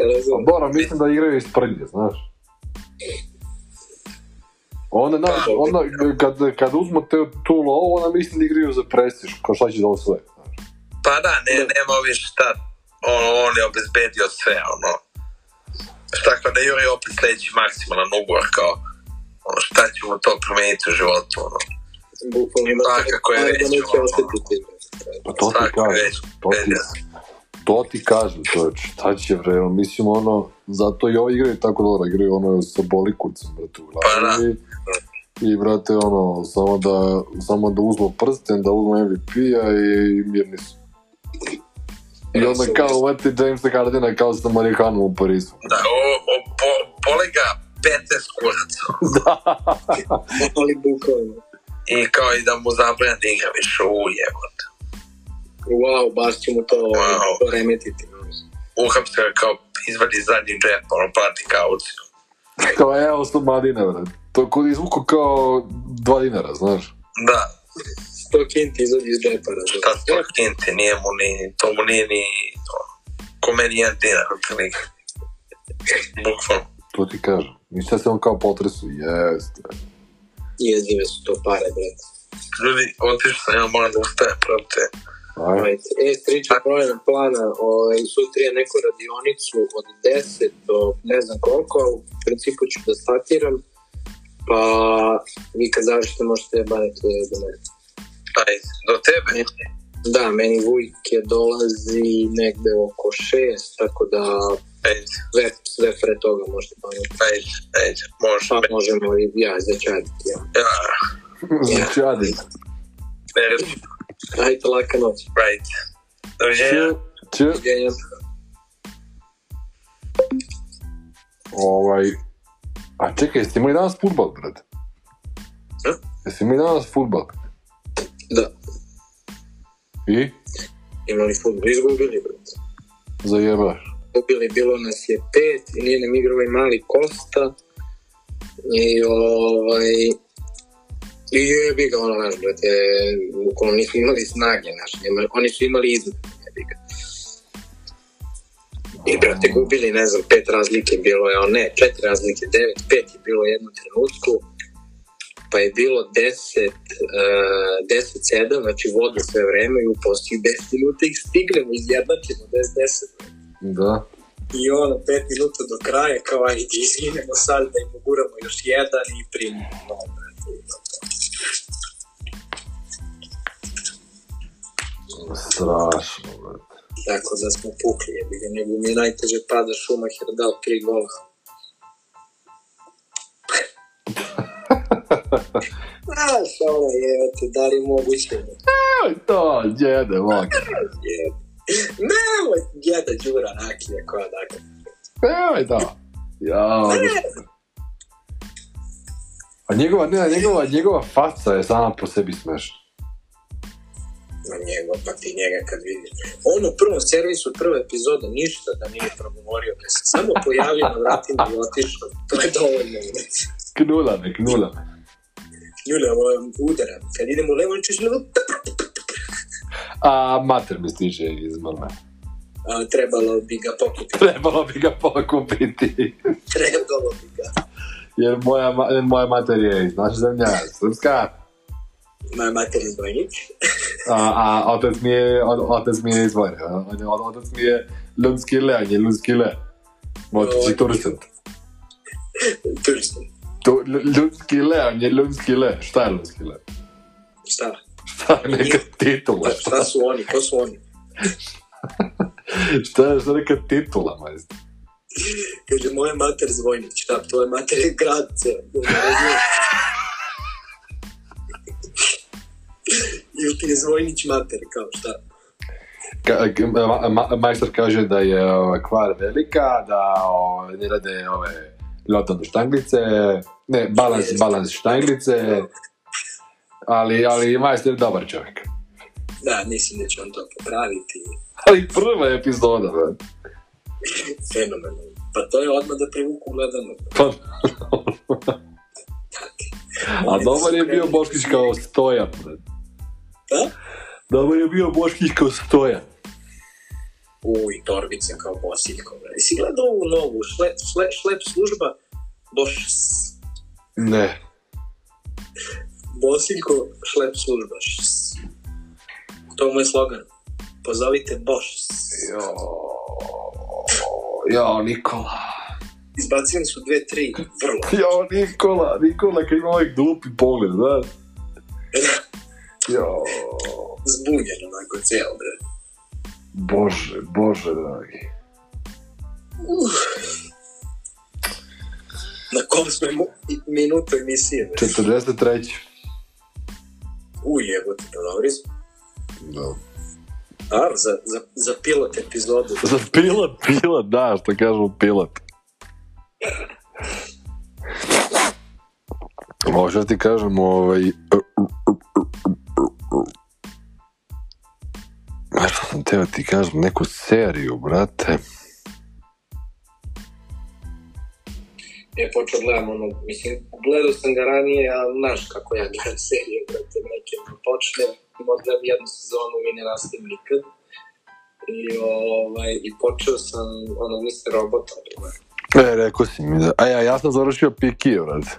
Razumem. Dobro, mislim da igraju iz prnje, znaš. Ona, znaš, pa, ona, kad, kad uzmu te, tu lovu, ona misli da igraju za prestiž, kao šta će da osvoje. Pa da, ne, da. nema više šta. On, on je obezbedio sve, ono. Šta kao da Juri opet sledeći maksimalan ugovor, kao, ono, šta će mu to promeniti u životu, ono bukvalno da, kako je reći, osetiti. Pa to ti kažem, to ti, to ti kažem, čovječ, šta će bre, mislim ono, zato i ovo igraju tako dobro, igraju ono sa bolikurcem, brate, u glavi. Pa da. I, brate, ono, samo da, samo da uzmu prsten, da uzmu MVP-a i, i mirni su. I onda kao uvati Jamesa Hardina kao sa Marihanom u Parisu. Da, o, o po, polega 15 kuraca. da. Ali bukvalno i kao i da mu zabranja da igra više u jebote. Wow, baš će mu to ovaj, wow. remetiti. Uhapse ga kao izvadi zadnji džep, ono plati kauciju. (laughs) Kao evo 102 dinara, vrat. To kod izvuku kao 2 dinara, znaš. Da. 100 kinti izađe iz džepa. Da Šta 100 kinti, nije mu ni, to mu nije ni, to, ko meni jedan dinar, otprilike. (laughs) Bukvalno. To ti kažem. I da se on kao potresu, jeste jezdive su to pare, brate. Ljudi, otišao sam, ja moram da ustajem, brate. Ajde. E, striče promjena plana, ovaj, sutra je neku radionicu od 10 do ne znam koliko, u principu ću da statiram, pa vi kad završite možete banete do mene. Ajde, do tebe? Da, meni vujke dolazi negde oko 6, tako da Ajde. Sve, sve pre toga možete pa. Ajde, ajde, može. Pa možemo i ja, začaditi. Ja. ja. Začaditi. Ajde, laka noć. Right. Doviđenja. Če, če. Doviđenja. Ovaj, a čekaj, jeste imali danas futbal, brad? Hm? Jeste imali danas futbal? Da. I? Imali futbal, izgubili, brad. Zajebaš pobili, bilo nas je pet i nije nam igrao ovaj i mali Kosta i ovaj i je bi ga ono naš brate bukvalno nisu imali snage naš oni su imali izgled I brate, gubili, ne znam, pet razlike bilo je, ne, četiri razlike, devet, pet je bilo jednu trenutku, pa je bilo 10, uh, 10-7, znači vodu sve vreme i u poslednjih 10 minuta ih stignemo, izjednačimo 10-10. Da. I ono, pet minuta do kraja, kao ajde, izginemo sad da im uguramo još jedan i primimo. Strašno, brate. Tako da smo pukli, jebi ga, nego mi je najteže pada Šumacher dao tri gola. Znaš, ono je, te, da li moguće? Evo to, djede, vaka. Jebe. (laughs) Nemoj jeda Đura Rakija koja dakle. Nemoj da. Ja, a njegova, ne, njegova, njegova faca je sama po sebi smešna. Na njegov, pa ti njega kad vidiš. On u prvom servisu, prve epizode, ništa da nije progovorio, da se samo pojavio na vratima i otišao. To je dovoljno. knula me, knula me. Knula, udara. Kad idemo levo, on ćeš levo, A mater mi stiže iz Malme. trebalo bi ga pokupiti. Trebalo bi ga pokupiti. trebalo bi ga. Jer moja, moja mater je iz naša zemlja, srpska. Moja mater je Vojnić. a, a otec mi je, otec mi je iz Vojne. Otac mi je lumski le, on je lumski le. Otac si no, turistan. turistan. Lumski le, on je lumski le. Šta je lumski le? Šta? šta pa, neka titula? Šta, šta su oni, ko su oni? (laughs) šta je, šta je neka titula, majstor? Kaže, moj mater zvojnik, šta, da, to je mater je grad ceo. Ili ti je zvojnić mater, kao šta? Ka, ma, ma, majstor kaže da je o, ovaj, kvar velika, da o, ovaj, ne rade ove lotane štanglice, ne, balans, balans štanglice, da ali, ali majster je dobar čovjek. Da, mislim da će on to popraviti. Ali prva epizoda, man. Da. (laughs) Fenomenalno. Pa to je odmah da privuku gledano. Pa, A dobar je bio Boškić kao stoja. Da? Dobar je bio Boškić kao stoja. u i torbice kao bosiljko. Jesi gledao ovu novu šlep, šlep, šlep služba Boš? Ne. Bosiljko šlep službaš. To je moj slogan. Pozovite Boš. Jo, jo, Nikola. Izbacili su dve, tri, vrlo. (laughs) jo, Nikola, Nikola kad ima ovaj glupi pogled, da? jo. Zbunjen onako cijel, bre. Bože, bože, dragi. Uh. Na kom smo minutu emisije? 43. U jebote, terorizam. Da. A, za, za, za pilot epizodu. (laughs) Za pilot, pilot, da, što kažu pilot. Možda ti kažem, ovaj... Znaš što sam teo ti kažem, neku seriju, brate. je počeo gledam ono, mislim, gledao sam ga ranije, a znaš kako ja gledam (laughs) serije, brate, neke počne, možda jednu sezonu i ne nastavim nikad. I, ovaj, i počeo sam, ono, Mr. Robota, gledam. Ovaj. E, rekao si mi da, a ja, ja sam završio Pikije, brate.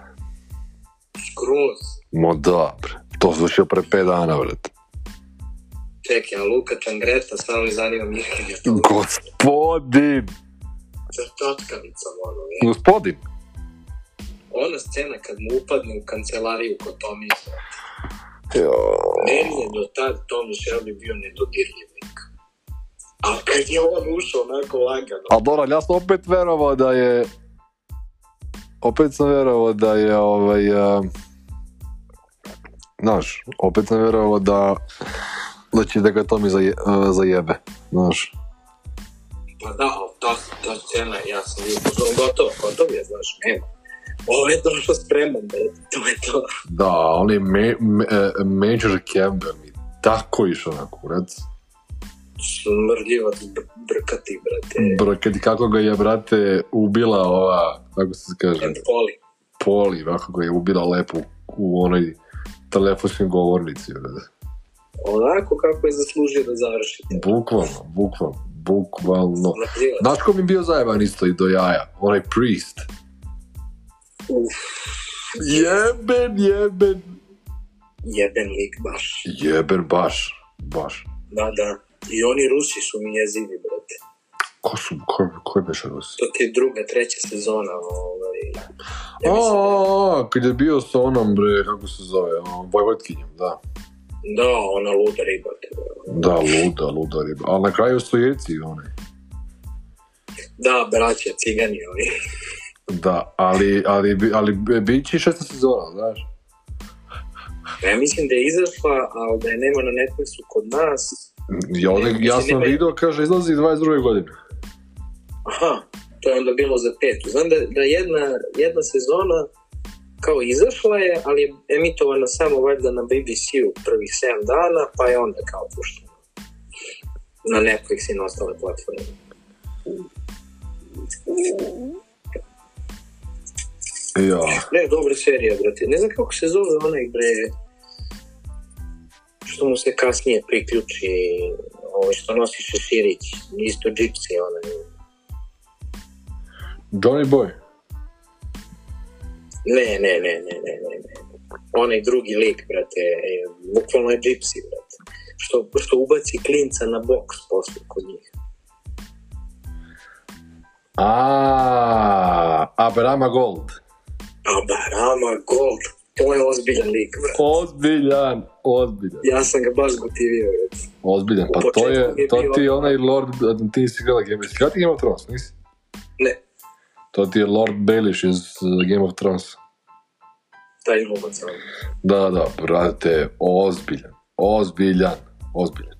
Skroz? Mo da, bre. To sam završio pre 5 dana, brate. Čekaj, a Luka Čangreta stvarno mi zanima Mirkin. Gospodin! Sa čačkavicom, ono. Je. Gospodin? ona scena kad mu upadne u kancelariju kod Tomi Jo. Meni je do tad Tom Shelby bio nedodirljivnik. A kad je on ušao onako lagano... Ali Doran, ja sam opet verovao da je... Opet sam verovao da je ovaj... Uh... Znaš, opet sam verovao da da će da ga Tomi zaje, uh, zajebe, znaš. Pa da, ali ta, ta scena, ja sam vidio, gotovo, gotovo je, znaš, nema. Ovo je došao spreman, da To je to. Da, on je me, me, e, Major Campbell mi tako išao na kurac. Smrljivo br brkati, brate. Brkati, kako ga je, brate, ubila ova, kako se kaže? And Poli. Poli, kako ga je ubila lepo u onoj telefonskim govornici, brate. Onako kako je zaslužio da završi. Bukvalno, bukvalno, bukvalno. Znaš ko mi bio zajeban isto i do jaja? Onaj priest. Uf, jeben, jeben. Jeben lik baš. Jeben baš, baš. Da, da. I oni Rusi su mi jezivi, brate. Ko su, ko, ko je beš Rusi? To ti je druga, treća sezona, ovaj. Ja a, da a, a, kad je bio sa onom, bre, kako se zove, Vojvodkinjem, da. Da, ona luda riba. Da. da, luda, luda riba. Ali na kraju su jeci oni. Da, braća, cigani oni. Da, ali, ali, ali, ali bit će šesta sezona, znaš. Ja mislim da je izašla, ali da je nema na Netflixu kod nas. Ja, ovdje, ja sam da video, kaže, izlazi 22. godine. Aha, to je onda bilo za petu. Znam da, da jedna, jedna sezona kao izašla je, ali je emitovana samo valjda na BBC-u prvih 7 dana, pa je onda kao puštena na Netflix i na ostale platforme. Jo. Ne, dobra serija, brate. Ne znam kako se zove onaj, bre, što mu se kasnije priključi, ovo ovaj, što nosi šeširić, isto džipsi, onaj. Johnny Boy? Ne, ne, ne, ne, ne, ne, ne. Onaj drugi lik, brate, je, bukvalno je džipsi, brate. Što, što ubaci klinca na boks posle kod njih. A, Abrama Gold. A Barama Gold, to je ozbiljan lik, brat. Ozbiljan, ozbiljan. Ja sam ga baš motivio, već. Ozbiljan, pa to je, je to ti je onaj Lord, ti si igrala Game of Thrones, ti Game of Thrones, nisi? Ne. To ti je Lord Baelish iz Game of Thrones. Taj glumac. Da, da, brate, ozbiljan, ozbiljan, ozbiljan.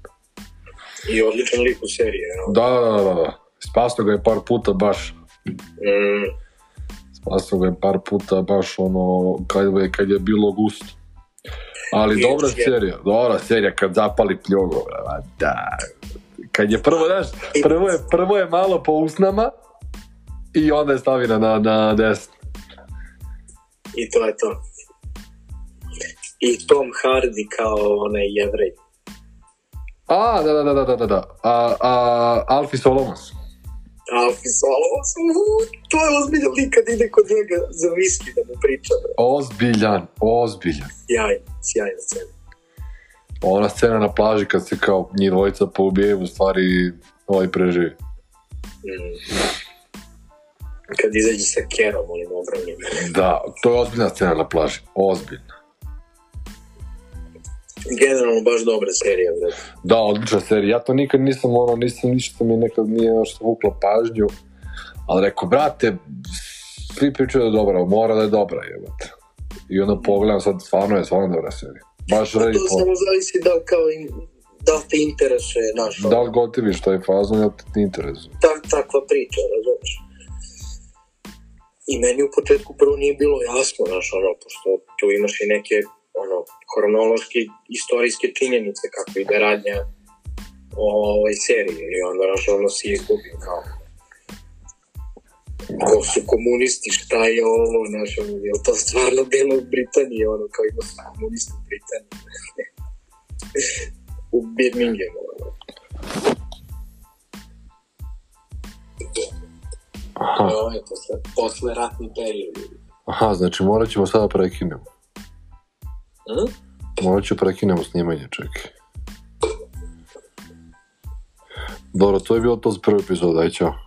I odličan lik u seriji, Da, da, da, da. Spasno ga je par puta baš. Mm. Masao ga je par puta baš ono, kad, kad je bilo gusto. Ali dobra serija, dobra serija kad zapali pljogo, da. Kad je prvo, znaš, prvo je, prvo je malo po usnama i onda je stavina na, na desno. I to je to. I Tom Hardy kao onaj jevrej. A, da, da, da, da, da, da. da. A, a, Alfie Solomons. A Fisolov, to je ozbiljan lik kad ide kod njega za viski da mu priča. Bro. Ozbiljan, ozbiljan. Sjajno, sjajna scena. Ona scena na plaži kad se kao njih dvojica poubijaju, u stvari ovaj preživi. Mm. Kad izađe sa Kerom, onim obravnim. da, to je ozbiljna scena na plaži, ozbiljna generalno baš dobra serija. Vred. Da, odlična serija. Ja to nikad nisam, ono, nisam ništa mi nekad nije još vuklo pažnju. Ali rekao, brate, svi pričaju da je dobra, mora da je dobra, jebate. I onda pogledam sad, stvarno je, stvarno dobra serija. Baš pa to samo zavisi da kao im, da te interesuje naš... Da li gotiviš taj fazon, da te interesuje. Tak, takva priča, razumiješ. I meni u početku prvo nije bilo jasno, znaš, ono, pošto tu imaš i neke ono, hronološke, istorijske činjenice kako ide radnja ovaj serije i onda naš ono se izgubi kao ko su komunisti, šta je ovo, znaš, ono, je to stvarno bilo u Britaniji, ono, kao ima su komunisti u Britaniji, (laughs) u Birminghamu, ono. Aha. To je to posle ratni period. Aha, znači morat ćemo sada da prekinemo. A? Malo ću prekinemo snimanje, čekaj. Dobro, to je bilo to za prvi epizod, aj čao.